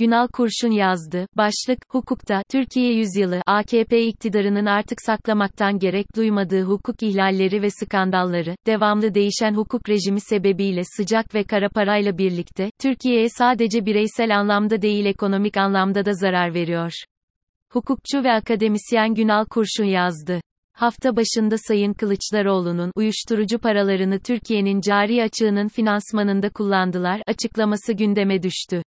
Günal Kurşun yazdı. Başlık, hukukta, Türkiye yüzyılı, AKP iktidarının artık saklamaktan gerek duymadığı hukuk ihlalleri ve skandalları, devamlı değişen hukuk rejimi sebebiyle sıcak ve kara parayla birlikte, Türkiye'ye sadece bireysel anlamda değil ekonomik anlamda da zarar veriyor. Hukukçu ve akademisyen Günal Kurşun yazdı. Hafta başında Sayın Kılıçdaroğlu'nun uyuşturucu paralarını Türkiye'nin cari açığının finansmanında kullandılar açıklaması gündeme düştü.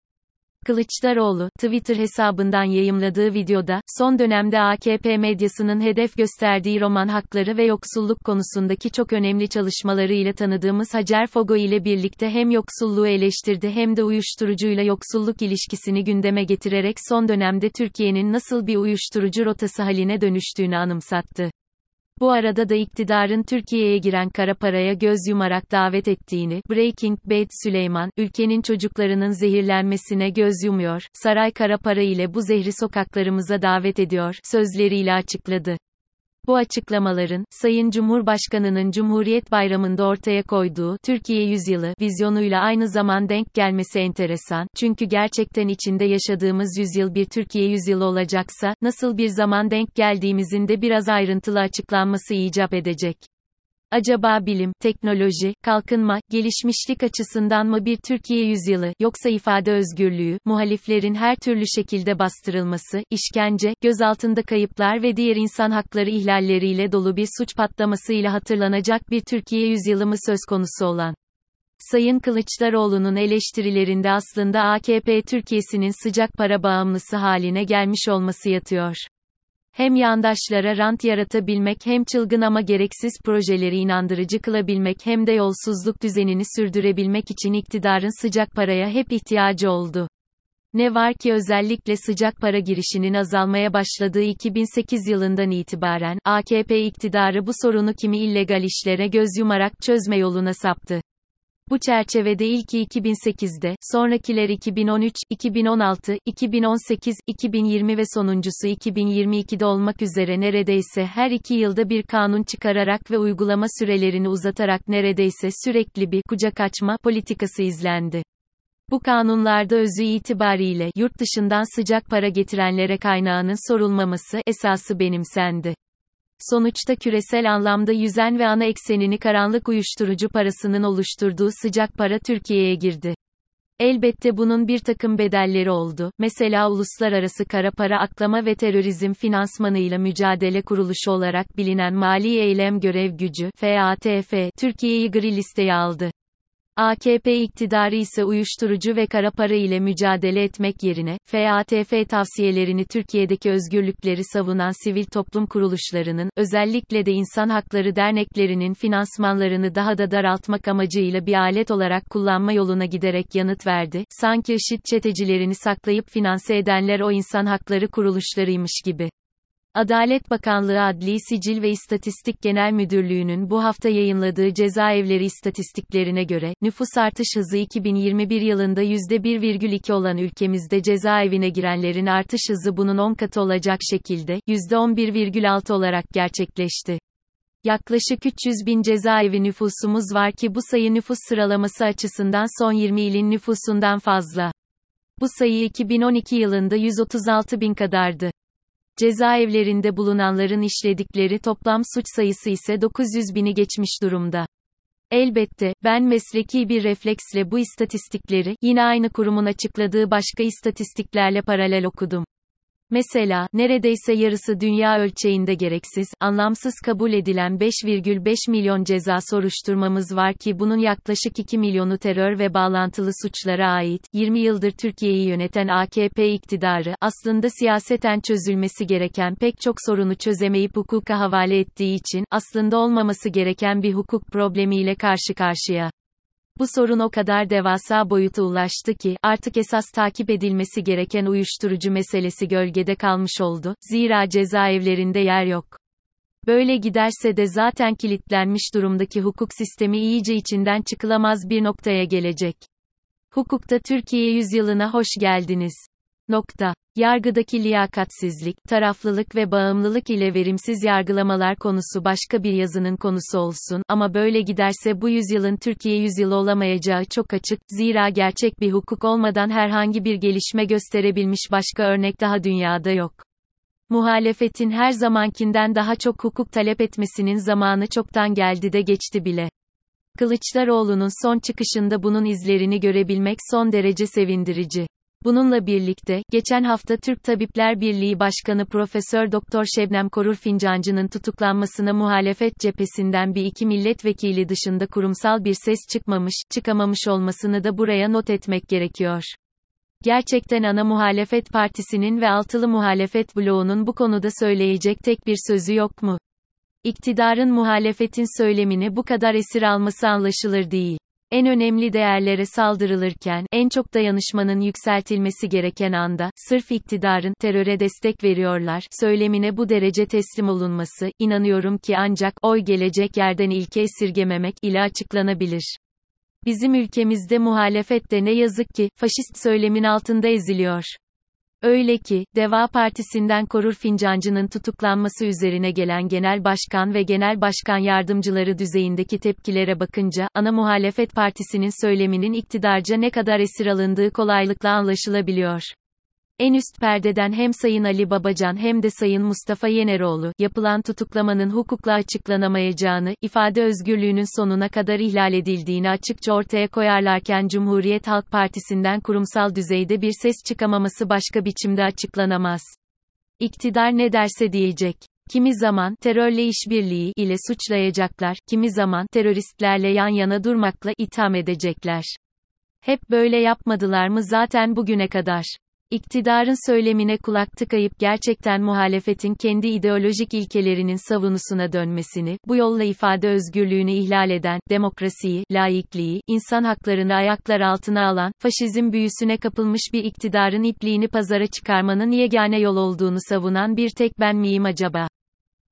Kılıçdaroğlu, Twitter hesabından yayımladığı videoda, son dönemde AKP medyasının hedef gösterdiği roman hakları ve yoksulluk konusundaki çok önemli çalışmaları ile tanıdığımız Hacer Fogo ile birlikte hem yoksulluğu eleştirdi hem de uyuşturucuyla yoksulluk ilişkisini gündeme getirerek son dönemde Türkiye'nin nasıl bir uyuşturucu rotası haline dönüştüğünü anımsattı. Bu arada da iktidarın Türkiye'ye giren kara paraya göz yumarak davet ettiğini, Breaking Bad Süleyman, ülkenin çocuklarının zehirlenmesine göz yumuyor, saray kara para ile bu zehri sokaklarımıza davet ediyor, sözleriyle açıkladı. Bu açıklamaların, Sayın Cumhurbaşkanı'nın Cumhuriyet Bayramı'nda ortaya koyduğu Türkiye Yüzyılı vizyonuyla aynı zaman denk gelmesi enteresan. Çünkü gerçekten içinde yaşadığımız yüzyıl bir Türkiye yüzyılı olacaksa, nasıl bir zaman denk geldiğimizin de biraz ayrıntılı açıklanması icap edecek. Acaba bilim, teknoloji, kalkınma, gelişmişlik açısından mı bir Türkiye yüzyılı, yoksa ifade özgürlüğü, muhaliflerin her türlü şekilde bastırılması, işkence, gözaltında kayıplar ve diğer insan hakları ihlalleriyle dolu bir suç patlamasıyla hatırlanacak bir Türkiye yüzyılı mı söz konusu olan? Sayın Kılıçdaroğlu'nun eleştirilerinde aslında AKP Türkiye'sinin sıcak para bağımlısı haline gelmiş olması yatıyor. Hem yandaşlara rant yaratabilmek hem çılgın ama gereksiz projeleri inandırıcı kılabilmek hem de yolsuzluk düzenini sürdürebilmek için iktidarın sıcak paraya hep ihtiyacı oldu. Ne var ki özellikle sıcak para girişinin azalmaya başladığı 2008 yılından itibaren, AKP iktidarı bu sorunu kimi illegal işlere göz yumarak çözme yoluna saptı. Bu çerçevede ilki 2008'de, sonrakiler 2013, 2016, 2018, 2020 ve sonuncusu 2022'de olmak üzere neredeyse her iki yılda bir kanun çıkararak ve uygulama sürelerini uzatarak neredeyse sürekli bir kucak açma politikası izlendi. Bu kanunlarda özü itibariyle yurt dışından sıcak para getirenlere kaynağının sorulmaması esası benimsendi. Sonuçta küresel anlamda yüzen ve ana eksenini karanlık uyuşturucu parasının oluşturduğu sıcak para Türkiye'ye girdi. Elbette bunun bir takım bedelleri oldu. Mesela uluslararası kara para aklama ve terörizm finansmanıyla mücadele kuruluşu olarak bilinen Mali Eylem Görev Gücü FATF Türkiye'yi gri listeye aldı. AKP iktidarı ise uyuşturucu ve kara para ile mücadele etmek yerine, FATF tavsiyelerini Türkiye'deki özgürlükleri savunan sivil toplum kuruluşlarının, özellikle de insan hakları derneklerinin finansmanlarını daha da daraltmak amacıyla bir alet olarak kullanma yoluna giderek yanıt verdi, sanki IŞİD çetecilerini saklayıp finanse edenler o insan hakları kuruluşlarıymış gibi. Adalet Bakanlığı Adli Sicil ve İstatistik Genel Müdürlüğü'nün bu hafta yayınladığı cezaevleri istatistiklerine göre, nüfus artış hızı 2021 yılında %1,2 olan ülkemizde cezaevine girenlerin artış hızı bunun 10 katı olacak şekilde, %11,6 olarak gerçekleşti. Yaklaşık 300 bin cezaevi nüfusumuz var ki bu sayı nüfus sıralaması açısından son 20 ilin nüfusundan fazla. Bu sayı 2012 yılında 136 bin kadardı. Cezaevlerinde bulunanların işledikleri toplam suç sayısı ise 900 bini geçmiş durumda. Elbette, ben mesleki bir refleksle bu istatistikleri, yine aynı kurumun açıkladığı başka istatistiklerle paralel okudum. Mesela, neredeyse yarısı dünya ölçeğinde gereksiz, anlamsız kabul edilen 5,5 milyon ceza soruşturmamız var ki bunun yaklaşık 2 milyonu terör ve bağlantılı suçlara ait. 20 yıldır Türkiye'yi yöneten AKP iktidarı, aslında siyaseten çözülmesi gereken pek çok sorunu çözemeyip hukuka havale ettiği için, aslında olmaması gereken bir hukuk problemiyle karşı karşıya. Bu sorun o kadar devasa boyuta ulaştı ki, artık esas takip edilmesi gereken uyuşturucu meselesi gölgede kalmış oldu, zira cezaevlerinde yer yok. Böyle giderse de zaten kilitlenmiş durumdaki hukuk sistemi iyice içinden çıkılamaz bir noktaya gelecek. Hukukta Türkiye yüzyılına hoş geldiniz. Nokta. Yargıdaki liyakatsizlik, taraflılık ve bağımlılık ile verimsiz yargılamalar konusu başka bir yazının konusu olsun ama böyle giderse bu yüzyılın Türkiye yüzyılı olamayacağı çok açık, zira gerçek bir hukuk olmadan herhangi bir gelişme gösterebilmiş başka örnek daha dünyada yok. Muhalefetin her zamankinden daha çok hukuk talep etmesinin zamanı çoktan geldi de geçti bile. Kılıçdaroğlu'nun son çıkışında bunun izlerini görebilmek son derece sevindirici. Bununla birlikte, geçen hafta Türk Tabipler Birliği Başkanı Profesör Doktor Şebnem Korur Fincancı'nın tutuklanmasına muhalefet cephesinden bir iki milletvekili dışında kurumsal bir ses çıkmamış, çıkamamış olmasını da buraya not etmek gerekiyor. Gerçekten ana muhalefet partisinin ve altılı muhalefet bloğunun bu konuda söyleyecek tek bir sözü yok mu? İktidarın muhalefetin söylemini bu kadar esir alması anlaşılır değil. En önemli değerlere saldırılırken, en çok dayanışmanın yükseltilmesi gereken anda, sırf iktidarın, teröre destek veriyorlar, söylemine bu derece teslim olunması, inanıyorum ki ancak, oy gelecek yerden ilke esirgememek, ile açıklanabilir. Bizim ülkemizde muhalefet de ne yazık ki, faşist söylemin altında eziliyor. Öyle ki, Deva Partisi'nden Korur Fincancı'nın tutuklanması üzerine gelen genel başkan ve genel başkan yardımcıları düzeyindeki tepkilere bakınca, ana muhalefet partisinin söyleminin iktidarca ne kadar esir alındığı kolaylıkla anlaşılabiliyor. En üst perdeden hem Sayın Ali Babacan hem de Sayın Mustafa Yeneroğlu, yapılan tutuklamanın hukukla açıklanamayacağını, ifade özgürlüğünün sonuna kadar ihlal edildiğini açıkça ortaya koyarlarken Cumhuriyet Halk Partisi'nden kurumsal düzeyde bir ses çıkamaması başka biçimde açıklanamaz. İktidar ne derse diyecek. Kimi zaman terörle işbirliği ile suçlayacaklar, kimi zaman teröristlerle yan yana durmakla itham edecekler. Hep böyle yapmadılar mı zaten bugüne kadar? İktidarın söylemine kulak tıkayıp gerçekten muhalefetin kendi ideolojik ilkelerinin savunusuna dönmesini, bu yolla ifade özgürlüğünü ihlal eden, demokrasiyi, laikliği, insan haklarını ayaklar altına alan, faşizm büyüsüne kapılmış bir iktidarın ipliğini pazara çıkarmanın yegane yol olduğunu savunan bir tek ben miyim acaba?